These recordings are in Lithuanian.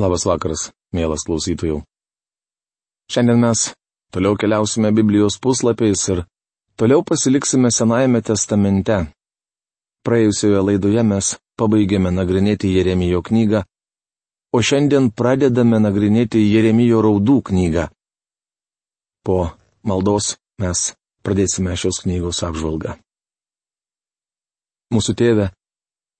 Labas vakaras, mielas klausytojų. Šiandien mes toliau keliausime Biblijos puslapiais ir toliau pasiliksime Senajame testamente. Praėjusioje laidoje mes pabaigėme nagrinėti Jeremijo knygą, o šiandien pradedame nagrinėti Jeremijo raudų knygą. Po maldos mes pradėsime šios knygos apžvalgą. Mūsų tėve,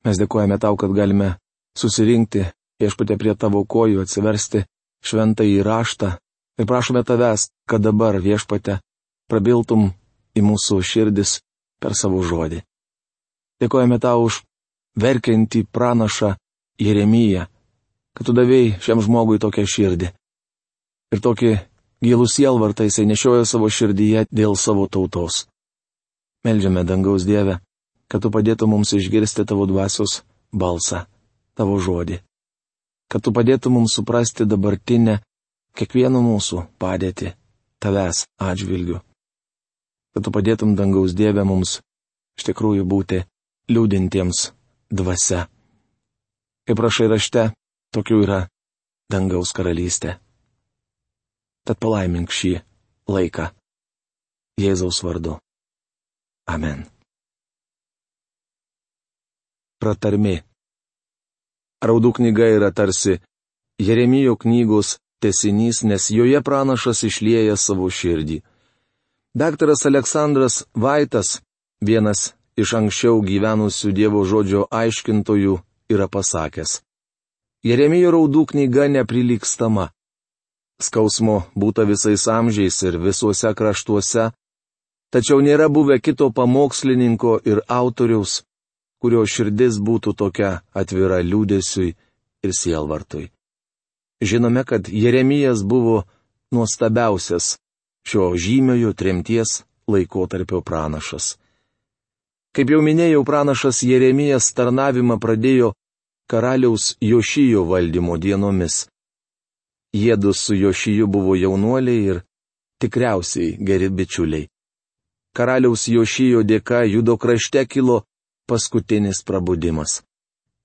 mes dėkojame tau, kad galime susirinkti viešpatė prie tavo kojų atsiversti šventą įraštą ir prašome tavęs, kad dabar viešpatė prabiltum į mūsų širdis per savo žodį. Dėkojame tau už verkiantį pranašą Jeremiją, kad tu davėjai šiam žmogui tokią širdį. Ir tokį gilų sielvartą jisai nešiojo savo širdyje dėl savo tautos. Meldžiame dangaus Dievę, kad tu padėtų mums išgirsti tavo dvasios balsą, tavo žodį kad tu padėtum mums suprasti dabartinę kiekvieno mūsų padėtį tavęs atžvilgiu. Kad tu padėtum dangaus Dievę mums iš tikrųjų būti liūdintiems dvasia. Kaip prašai rašte, tokių yra dangaus karalystė. Tad palaimink šį laiką. Jėzaus vardu. Amen. Pratarmi. Raudų knyga yra tarsi Jeremijo knygos tesinys, nes joje pranašas išlieja savo širdį. Daktaras Aleksandras Vaitas, vienas iš anksčiau gyvenusių Dievo žodžio aiškintojų, yra pasakęs. Jeremijo raudų knyga neprilykstama. Skausmo būta visais amžiais ir visuose kraštuose, tačiau nėra buvę kito pamokslininko ir autoriaus, kurio širdis būtų tokia atvira liūdėsiui ir sielvartui. Žinome, kad Jeremijas buvo nuostabiausias šio žymiojo tremties laikotarpio pranašas. Kaip jau minėjau, pranašas Jeremijas tarnavimą pradėjo karaliaus Jošijo valdymo dienomis. Jėdu su Jošiju buvo jaunuoliai ir tikriausiai geri bičiuliai. Karaliaus Jošijo dėka judo krašte kilo paskutinis prabudimas.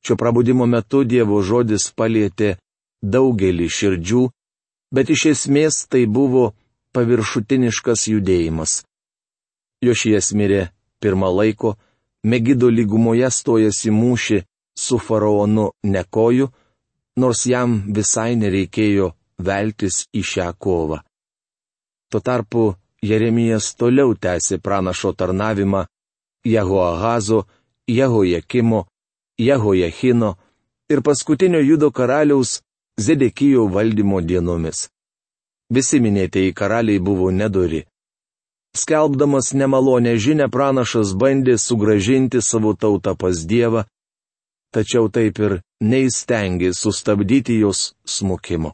Šio prabudimo metu Dievo žodis palėtė daugelį širdžių, bet iš esmės tai buvo paviršutiniškas judėjimas. Jošijas mirė pirmą laiko, Megido lygumoje stojas į mūšį su faraonu Nekoju, nors jam visai nereikėjo veltis į šią kovą. Tuo tarpu Jeremijas toliau tęsė pranašo tarnavimą Jehoahazo Jehojakimo, Jehojachino ir paskutinio judo karaliaus Zedekijo valdymo dienomis. Visi minėtieji karaliai buvo nedori. Skelbdamas nemalonę žinę pranašas bandė sugražinti savo tautą pas Dievą, tačiau taip ir neįstengė sustabdyti jos smukimo.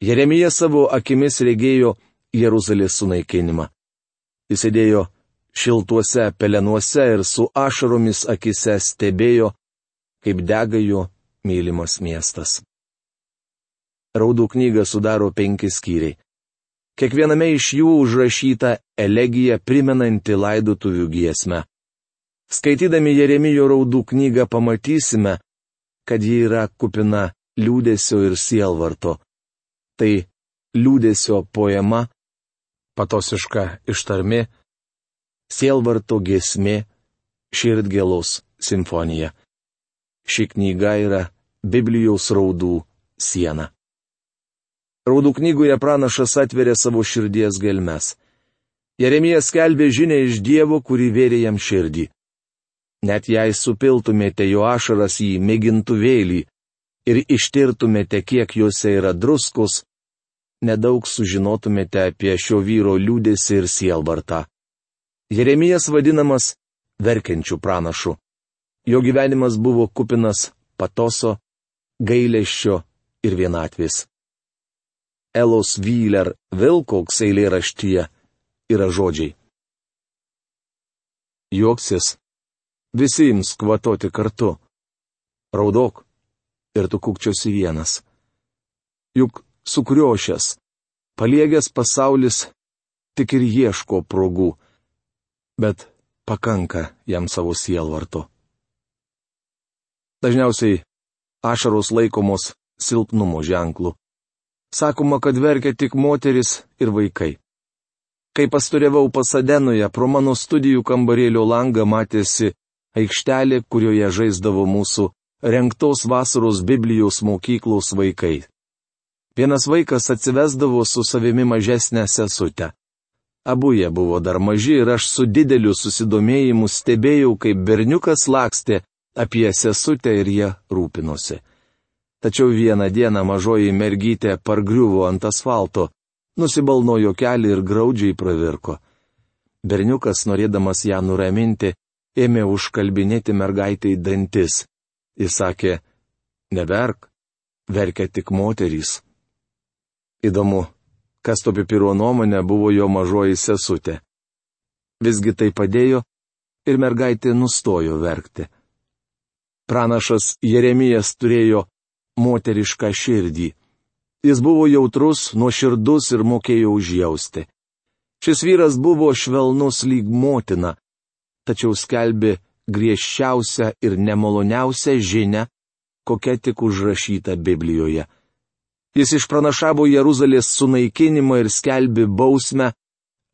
Jeremija savo akimis regėjo Jeruzalės sunaikinimą. Jis sėdėjo šiltuose pelenuose ir su ašaromis akise stebėjo, kaip dega jo mylimas miestas. Raudų knygą sudaro penki skyriai. Kiekviename iš jų užrašyta elegija primenanti laidotuvių giesmę. Skaitydami Jeremijo raudų knygą pamatysime, kad ji yra kupina liūdėsio ir sielvarto. Tai liūdėsio poema, patosiška ištarmi, Sielvarto giesmė, širdgėlos simfonija. Ši knyga yra Biblijos raudų siena. Raudų knygoje pranašas atveria savo širdies gelmes. Jeremijas skelbė žinę iš Dievo, kuri vėrė jam širdį. Net jei supiltumėte jo ašaras į mėgintuvėlį ir ištirtumėte, kiek juose yra druskos, nedaug sužinotumėte apie šio vyro liūdėsi ir sielvartą. Jeremijas vadinamas verkiančių pranašų. Jo gyvenimas buvo kupinas patoso, gailėščio ir vienatvės. Elos Vyler Vilkoks eilėraštyje yra žodžiai. Juoksis, visi ims kvatoti kartu. Raudok ir tu kukčiosi vienas. Juk sukriošęs, paliegęs pasaulis tik ir ieško progų bet pakanka jam savo sielvarto. Dažniausiai ašaros laikomos silpnumo ženklų. Sakoma, kad verkia tik moteris ir vaikai. Kai pastoriavau Pasadenoje, pro mano studijų kambarėlio langą matėsi aikštelė, kurioje žaisdavo mūsų renktos vasaros Biblijos mokyklos vaikai. Vienas vaikas atsivesdavo su savimi mažesnę sesutę. Abu jie buvo dar maži ir aš su dideliu susidomėjimu stebėjau, kaip berniukas lakstė apie sesutę ir jie rūpinosi. Tačiau vieną dieną mažoji mergytė pargriuvo ant asfalto, nusibalnojo kelią ir graudžiai pravirko. Berniukas, norėdamas ją nuraminti, ėmė užkalbinėti mergaitai dantis. Jis sakė, neverk, verkia tik moterys. Įdomu, kas to pipiro nuomonė buvo jo mažoji sesutė. Visgi tai padėjo ir mergaitė nustojo verkti. Pranašas Jeremijas turėjo moterišką širdį. Jis buvo jautrus, nuoširdus ir mokėjo užjausti. Šis vyras buvo švelnus lyg motina, tačiau skelbė griežčiausią ir nemaloniausią žinę, kokia tik užrašyta Biblijoje. Jis išpranašavo Jeruzalės sunaikinimą ir skelbė bausmę,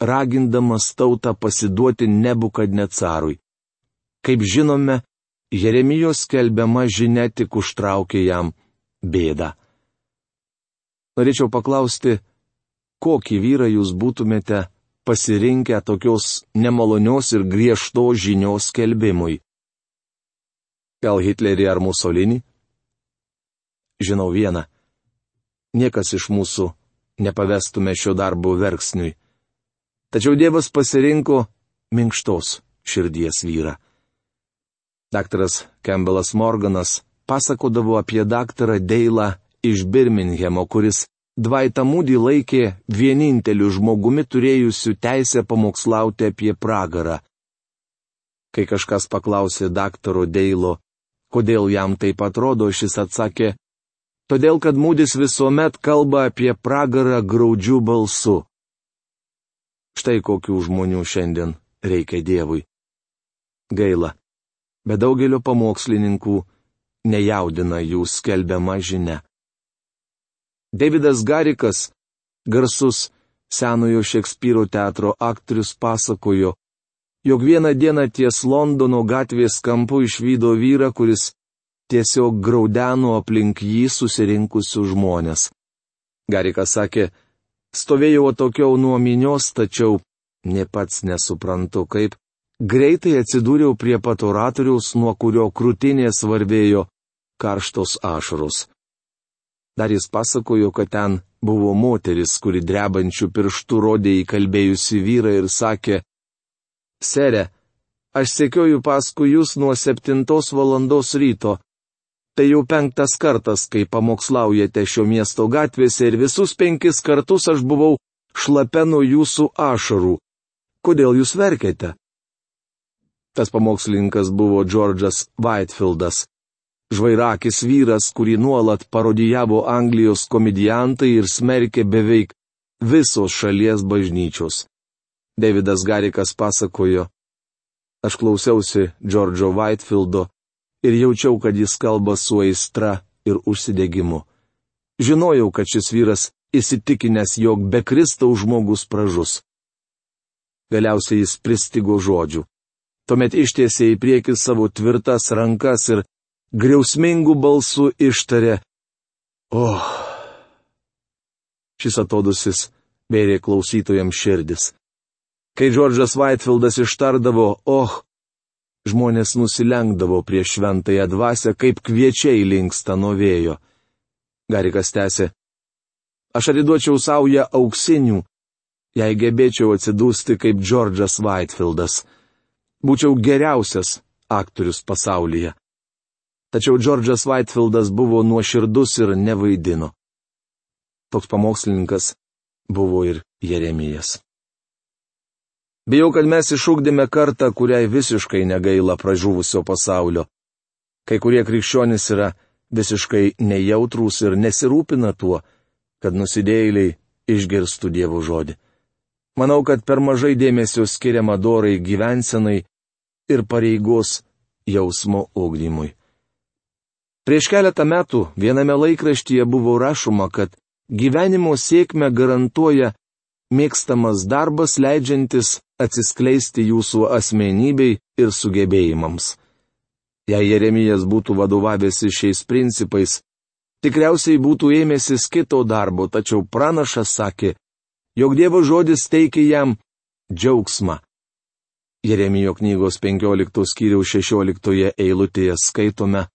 ragindamas tautą pasiduoti nebukadnecarui. Kaip žinome, Jeremijos skelbiama žinia tik užtraukė jam bėdą. Norėčiau paklausti, kokį vyrą jūs būtumėte pasirinkę tokios nemalonios ir griežtos žinios skelbimui? Gal Hitlerį ar Musolinį? Žinau vieną. Niekas iš mūsų nepavestume šio darbo verksniui. Tačiau Dievas pasirinko minkštos širdies vyrą. Daktaras Campbellas Morganas pasakodavo apie daktarą Deilą iš Birminghemo, kuris Dvaitą Mūdį laikė vieninteliu žmogumi turėjusiu teisę pamokslauti apie pragarą. Kai kažkas paklausė daktaro Deilo, kodėl jam taip atrodo, šis atsakė, todėl kad Mūdis visuomet kalba apie pragarą graudžių balsu. Štai kokių žmonių šiandien reikia Dievui. Gaila, bet daugelio pamokslininkų nejaudina jų skelbiama žinia. Davidas Garikas, garsus senojo Šekspyro teatro aktorius pasakojo, jog vieną dieną ties Londono gatvės kampu išvydo vyrą, kuris tiesiog graudeno aplink jį susirinkusių žmonės. Garikas sakė, stovėjau atokiau nuo minios, tačiau ne pats nesuprantu, kaip greitai atsidūriau prie patoratoriaus, nuo kurio krūtinė svarbėjo karštos ašaros. Dar jis pasakojo, kad ten buvo moteris, kuri drebančių pirštų rodė įkalbėjusi vyrą ir sakė, Sere, aš sekioju paskui jūs nuo septintos valandos ryto. Tai jau penktas kartas, kai pamokslaujate šio miesto gatvėse ir visus penkis kartus aš buvau šlapia nuo jūsų ašarų. Kodėl jūs verkėte? Tas pamokslininkas buvo Džordžas Whitefieldas žvairakis vyras, kurį nuolat parodijavo Anglijos komediantai ir smerkė beveik visos šalies bažnyčios. Davidas Garikas pasakojo, aš klausiausi Džordžo Whitefieldo ir jaučiau, kad jis kalba su aistra ir užsidegimu. Žinojau, kad šis vyras įsitikinęs, jog be Kristaus žmogus pražus. Galiausiai jis pristigo žodžių. Tuomet ištiesė į priekį savo tvirtas rankas ir griausmingų balsų ištarė Oh. Šis atodusis vėrė klausytojams širdis. Kai Džordžas Whitefieldas ištardavo Oh, žmonės nusilenkdavo prieš šventąją dvasę, kaip kviečiai linksta nuo vėjo. Garikas tęsė. Aš atiduočiau savo ją auksinių, jei gebėčiau atsidūsti kaip Džordžas Whitefieldas. Būčiau geriausias aktorius pasaulyje. Tačiau Džordžas Whitefieldas buvo nuoširdus ir nevaidino. Toks pamokslininkas buvo ir Jeremijas. Bijau, kad mes išūkdėme kartą, kuriai visiškai negaila pražuvusio pasaulio. Kai kurie krikščionys yra visiškai nejautrūs ir nesirūpina tuo, kad nusidėjėliai išgirstų Dievo žodį. Manau, kad per mažai dėmesio skiriama dorai gyvensenai ir pareigos jausmo ugdymui. Prieš keletą metų viename laikraštyje buvo rašoma, kad gyvenimo sėkmę garantuoja mėgstamas darbas leidžiantis atsiskleisti jūsų asmenybei ir sugebėjimams. Jei Jeremijas būtų vadovavęsi šiais principais, tikriausiai būtų ėmėsis kito darbo, tačiau pranašas sakė, jog Dievo žodis teikia jam džiaugsmą. Jeremijo knygos 15 skyriaus 16 eilutėje skaitome.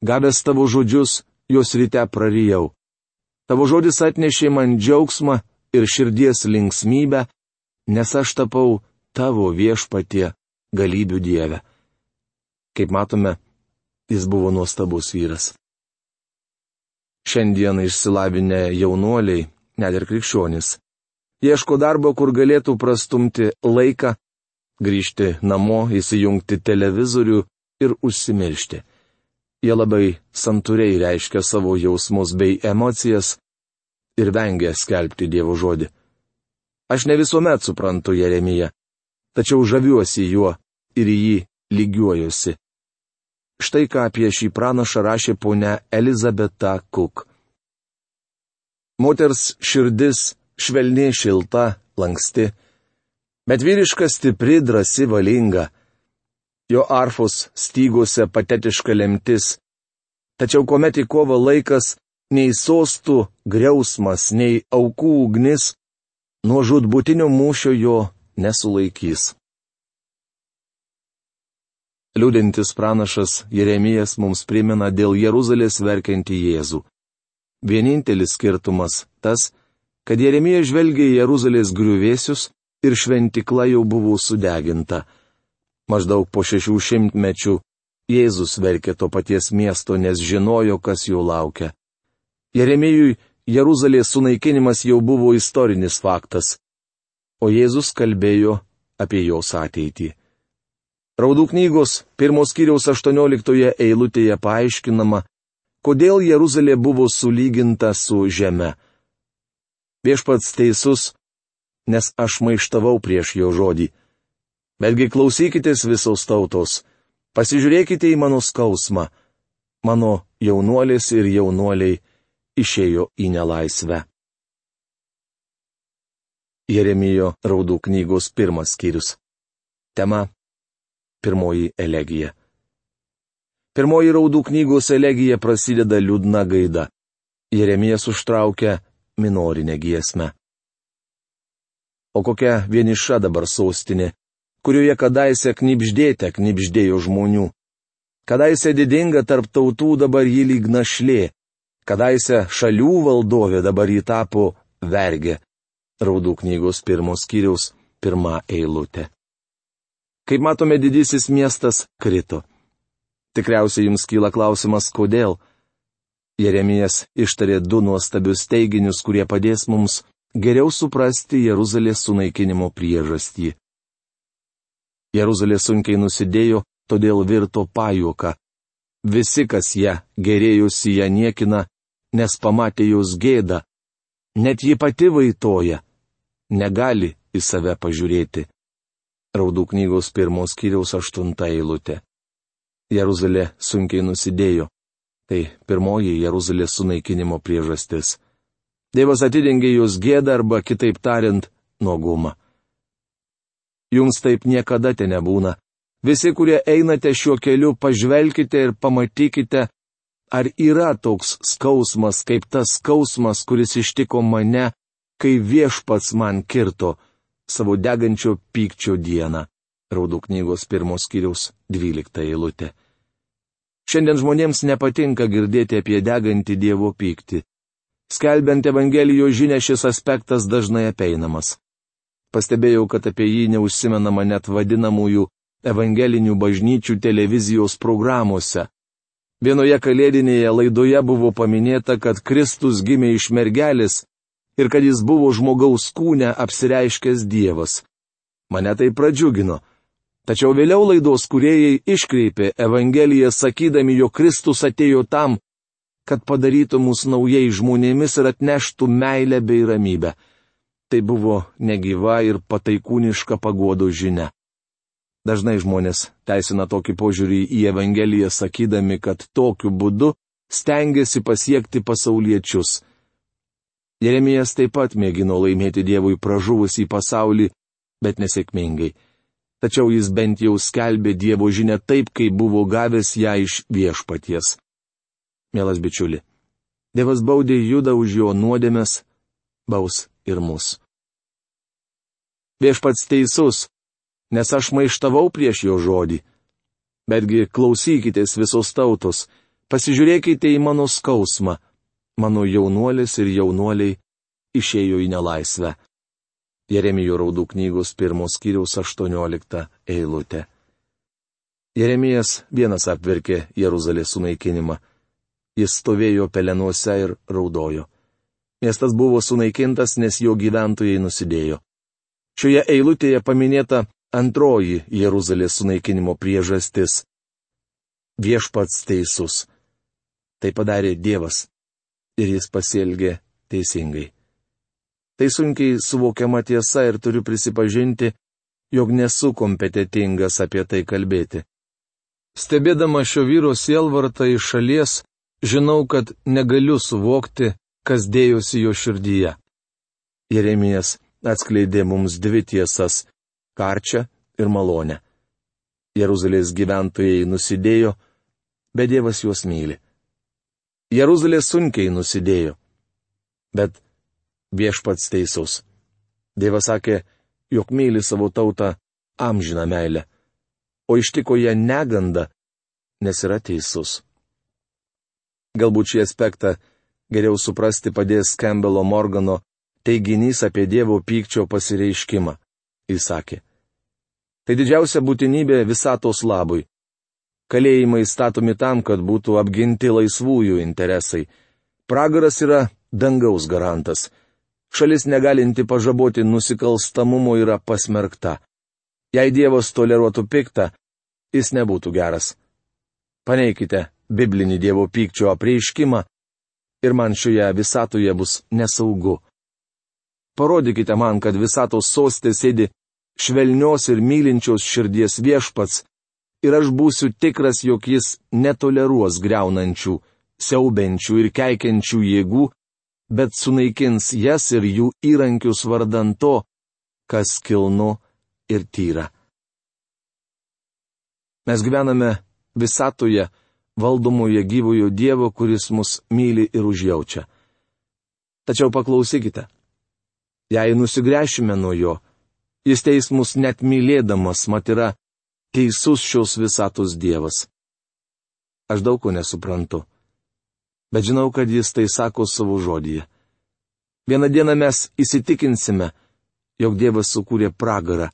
Gavęs tavo žodžius, juos ryte prarijau. Tavo žodis atnešė man džiaugsmą ir širdies linksmybę, nes aš tapau tavo viešpatie galybių dievę. Kaip matome, jis buvo nuostabus vyras. Šiandien išsilavinę jaunuoliai net ir krikščionis. Ieško darbo, kur galėtų prastumti laiką, grįžti namo, įsijungti televizorių ir užsimiršti. Jie labai santūriai reiškia savo jausmus bei emocijas ir vengia skelbti Dievo žodį. Aš ne visuomet suprantu Jeremiją, tačiau žaviuosi juo ir jį lygiuojuosi. Štai ką apie šį pranašą rašė ponia Elizabeta Cook. Moters širdis švelni, šilta, lanksti, bet vyriška stipri, drasi, valinga. Jo arfos stygose patetiška lemtis. Tačiau kuomet į kovą laikas, nei sostų griausmas, nei aukų ugnis, nuo žudbutinio mūšio jo nesulaikys. Liūdintis pranašas Jeremijas mums primena dėl Jeruzalės verkiantį Jėzų. Vienintelis skirtumas tas, kad Jeremija žvelgia į Jeruzalės griuvėsius ir šventikla jau buvo sudeginta. Maždaug po šešių šimtmečių Jėzus verkė to paties miesto, nes žinojo, kas jo laukia. Jeremijui Jeruzalės sunaikinimas jau buvo istorinis faktas, o Jėzus kalbėjo apie jos ateitį. Raudų knygos pirmos kiriaus 18 eilutėje paaiškinama, kodėl Jeruzalė buvo sulyginta su žeme. Viešpats teisus, nes aš maištavau prieš jo žodį. Betgi klausykitės visos tautos, pasižiūrėkite į mano skausmą. Mano jaunuolis ir jaunuoliai išėjo į nelaisvę. Jeremijo raudų knygos pirmas skyrius. Tema - pirmoji elegija. Pirmoji raudų knygos elegija prasideda liūdna gaida. Jeremijas užtraukia minorinę giesmę. O kokia vieniša dabar sostinė, kurioje kadaise knipždėte knipždėjo žmonių. Kadaise didinga tarp tautų dabar jį lyg našlė, kadaise šalių valdovė dabar jį tapo vergė. Raudų knygos pirmos skyriaus pirmą eilutę. Kaip matome, didysis miestas krito. Tikriausiai jums kyla klausimas, kodėl. Jeremijas ištarė du nuostabius teiginius, kurie padės mums geriau suprasti Jeruzalės sunaikinimo priežastį. Jeruzalė sunkiai nusidėjo, todėl virto pajuoka. Visi, kas ją gerėjusi ją niekina, nes pamatė jos gėdą. Net ji pati vaitoja. Negali į save pažiūrėti. Raudų knygos pirmos kiriaus aštunta eilutė. Jeruzalė sunkiai nusidėjo. Tai pirmoji Jeruzalės sunaikinimo priežastis. Dievas atidengė jūs gėdą arba kitaip tariant, nuogumą. Jums taip niekada te nebūna. Visi, kurie einate šiuo keliu, pažvelkite ir pamatykite, ar yra toks skausmas kaip tas skausmas, kuris ištiko mane, kai viešpats man kirto savo degančio pykčio dieną. Raudų knygos pirmos kiriaus 12 eilutė. Šiandien žmonėms nepatinka girdėti apie degantį Dievo pyktį. Skelbiant Evangelijos žinę šis aspektas dažnai apeinamas. Pastebėjau, kad apie jį neužsimenama net vadinamųjų evangelinių bažnyčių televizijos programuose. Vienoje kalėdinėje laidoje buvo paminėta, kad Kristus gimė iš mergelės ir kad jis buvo žmogaus kūne apsireiškęs Dievas. Mane tai pradžiugino. Tačiau vėliau laidos kuriejai iškreipė Evangeliją sakydami, jog Kristus atėjo tam, kad padarytų mus naujai žmonėmis ir atneštų meilę bei ramybę. Tai buvo negyva ir pataikūniška pagodo žinia. Dažnai žmonės teisina tokį požiūrį į Evangeliją, sakydami, kad tokiu būdu stengiasi pasiekti pasauliečius. Jeremijas taip pat mėgino laimėti Dievui pražuvusį pasaulį, bet nesėkmingai. Tačiau jis bent jau skelbė Dievo žinę taip, kaip buvo gavęs ją iš viešpaties. Mielas bičiuli, Dievas baudė judą už jo nuodėmės, baus ir mus. Viešpats teisus, nes aš maištavau prieš jo žodį. Betgi klausykitės visos tautos, pasižiūrėkite į mano skausmą. Mano jaunuolis ir jaunuoliai išėjo į nelaisvę. Jeremijo raudų knygos pirmos kiriaus 18 eilutė. Jeremijas vienas apverkė Jeruzalės sunaikinimą. Jis stovėjo pelenuose ir raudojo. Miestas buvo sunaikintas, nes jo gyventojai nusidėjo. Šioje eilutėje paminėta antroji Jeruzalės sunaikinimo priežastis. Viešpats teisus. Tai padarė Dievas. Ir jis pasielgė teisingai. Tai sunkiai suvokiama tiesa ir turiu prisipažinti, jog nesu kompetitingas apie tai kalbėti. Stebėdama šio vyro sielvartą iš šalies, žinau, kad negaliu suvokti, kas dėjosi jo širdyje. Jeremijas atskleidė mums dvi tiesas - karčią ir malonę. Jeruzalės gyventojai nusidėjo, bet Dievas juos myli. Jeruzalė sunkiai nusidėjo, bet viešpats teisus. Dievas sakė, jog myli savo tautą amžiną meilę, o ištiko ją neganda, nes yra teisus. Galbūt šį aspektą geriau suprasti padės Campbello Morgano teiginys apie Dievo pykčio pasireiškimą. Jis sakė. Tai didžiausia būtinybė visatos labui. Kalėjimai statomi tam, kad būtų apginti laisvųjų interesai. Pragaras yra dangaus garantas. Šalis negalinti pažaboti nusikalstamumo yra pasmerkta. Jei Dievas toleruotų piktą, jis nebūtų geras. Paneikite biblinį Dievo pykčio apreiškimą ir man šioje visatoje bus nesaugu. Parodykite man, kad visatos sostė sėdi švelnios ir mylinčios širdies viešpats, ir aš būsiu tikras, jog jis netoleruos greunančių, siaubenčių ir keikiančių jėgų, bet sunaikins jas ir jų įrankius vardant to, kas kilnu ir tyra. Mes gyvename visatoje, valdomoje gyvojo Dievo, kuris mus myli ir užjaučia. Tačiau paklausykite. Jei nusigręšime nuo jo, jis teis mus net mylėdamas, mat yra teisus šios visatos Dievas. Aš daug ko nesuprantu, bet žinau, kad jis tai sako savo žodyje. Vieną dieną mes įsitikinsime, jog Dievas sukūrė pragarą,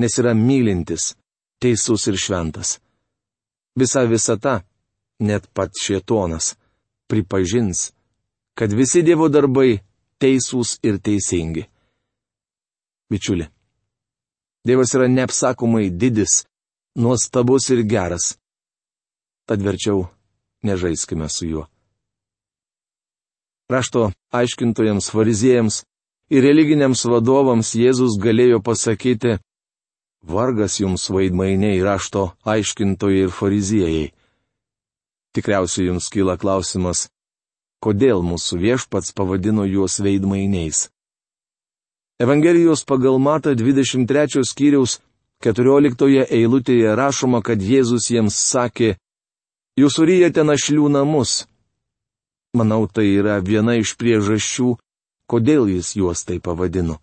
nes yra mylintis, teisus ir šventas. Visa visata, net pats šietonas, pripažins, kad visi Dievo darbai teisūs ir teisingi. Bičiuli, Dievas yra neapsakomai didis, nuostabus ir geras. Tad verčiau nežaiskime su juo. Rašto aiškintojams, fariziejams ir religiniams vadovams Jėzus galėjo pasakyti, vargas jums vaidmainiai rašto aiškintojai ir fariziejai. Tikriausiai jums kyla klausimas, kodėl mūsų viešpats pavadino juos veidmainiais. Evangelijos pagal Mata 23 skyriaus 14 eilutėje rašoma, kad Jėzus jiems sakė, Jūs ryjate našlių namus. Manau, tai yra viena iš priežasčių, kodėl jis juos tai pavadino.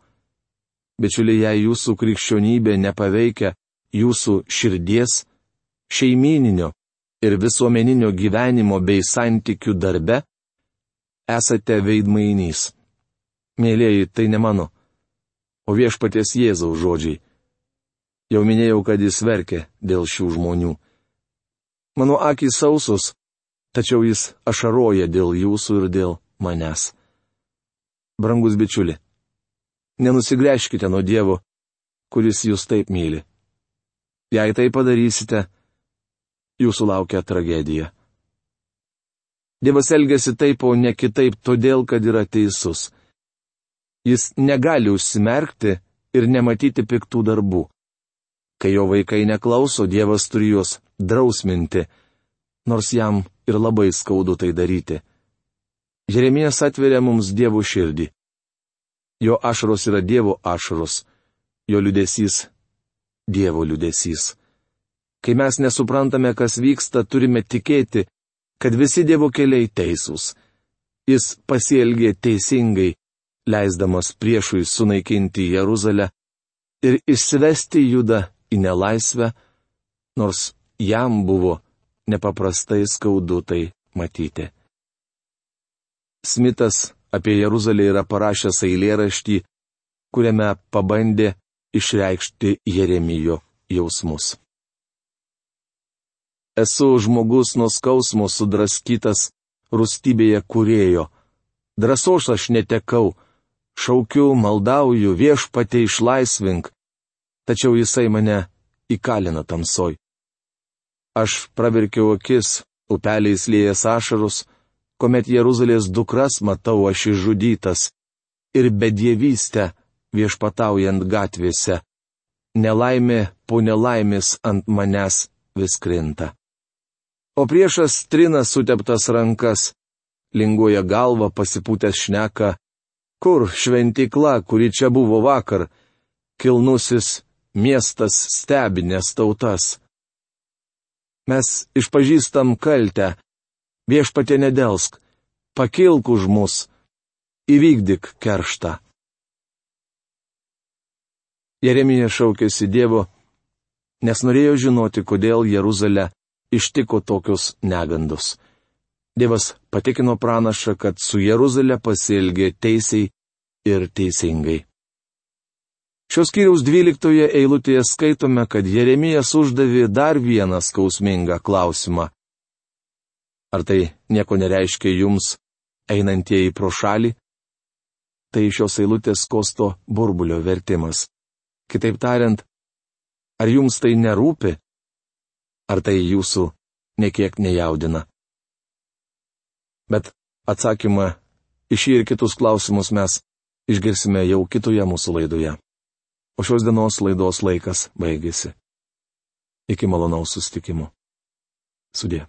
Bičiuliai, jei jūsų krikščionybė nepaveikia jūsų širdies, šeimininio ir visuomeninio gyvenimo bei santykių darbe, esate veidmainys. Mėlyjeji, tai ne mano, o viešpaties Jėzaus žodžiai. Jau minėjau, kad jis verkė dėl šių žmonių. Mano akis sausus, tačiau jis ašaroja dėl jūsų ir dėl manęs. Brangus bičiuli, nenusigręžkite nuo Dievo, kuris jūs taip myli. Jei tai padarysite, jūsų laukia tragedija. Dievas elgesi taip, o ne kitaip, todėl, kad yra teisus. Jis negali užsimerkti ir nematyti piktų darbų. Kai jo vaikai neklauso, Dievas turi juos drausminti, nors jam ir labai skaudu tai daryti. Jeremijas atveria mums Dievo širdį. Jo ašaros yra Dievo ašaros, jo liudesys - Dievo liudesys. Kai mes nesuprantame, kas vyksta, turime tikėti, kad visi Dievo keliai teisūs. Jis pasielgė teisingai, leisdamas priešui sunaikinti Jeruzalę ir išsivesti judą į nelaisvę, nors jam buvo nepaprastai skaudu tai matyti. Smitas apie Jeruzalę yra parašęs eilėraštį, kuriame pabandė išreikšti Jeremijo jausmus. Esu žmogus nuo skausmo sudraskytas rūstybėje kurėjo. Drąsos aš netekau, šaukiu, maldauju, viešpatė išlaisvink, tačiau jisai mane įkalina tamsoj. Aš pravirkiau akis, upeliais lėjas ašarus, kuomet Jeruzalės dukras matau aš išžudytas ir bedievystę viešpataujant gatvėse. Nelaimė po nelaimės ant manęs vis krinta o priešas trina suteptas rankas, linguoja galva pasipūtęs šneka, kur šventikla, kuri čia buvo vakar, kilnusis miestas stebinės tautas. Mes išpažįstam kaltę, viešpatė nedelsk, pakilk už mus, įvykdyk kerštą. Jeremija šaukėsi Dievo, nes norėjo žinoti, kodėl Jeruzalę ištiko tokios negandos. Dievas patikino pranašą, kad su Jeruzalė pasielgė teisiai ir teisingai. Šios kiriaus dvyliktoje eilutėje skaitome, kad Jeremijas uždavė dar vieną skausmingą klausimą. Ar tai nieko nereiškia jums, einantieji pro šalį? Tai šios eilutės kosto burbulio vertimas. Kitaip tariant, ar jums tai nerūpi? Ar tai jūsų nekiek nejaudina? Bet atsakymą iš šį ir kitus klausimus mes išgirsime jau kitoje mūsų laidoje. O šios dienos laidos laikas baigėsi. Iki malonaus sustikimo. Sudė.